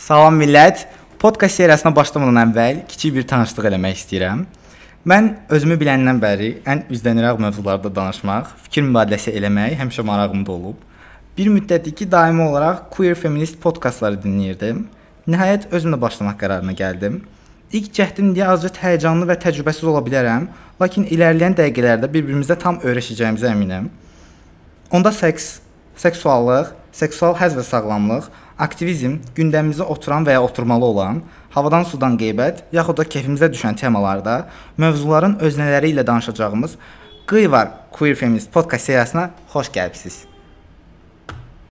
Salam millət. Podkast seriyasına başlamadan əvvəl kiçik bir tanışlıq eləmək istəyirəm. Mən özümü biləndən bəri ən üzdəniraq mövzularda danışmaq, fikir mübadiləsi eləmək həmişə marağımda olub. Bir müddətdir ki, daimi olaraq queer feminist podkastları dinləyirdim. Nəhayət özümlə başlamaq qərarına gəldim. İlk cəhdim deyə azca həyəcanlı və təcrübəsiz ola bilərəm, lakin irəliləyən dəqiqələrdə bir-birimizə tam öyrəşəcəyimizə əminəm. Onda seks, seksuallıq, seksual həzz və sağlamlıq, aktivizm, gündəmimizə oturan və ya oturmalı olan, havadan sudan qeybət, yaxud da kefimizə düşən temalarda mövzuların özneləri ilə danışacağımız Qıyvar Queer Feminist podkast seriyasına xoş gəlibsiniz.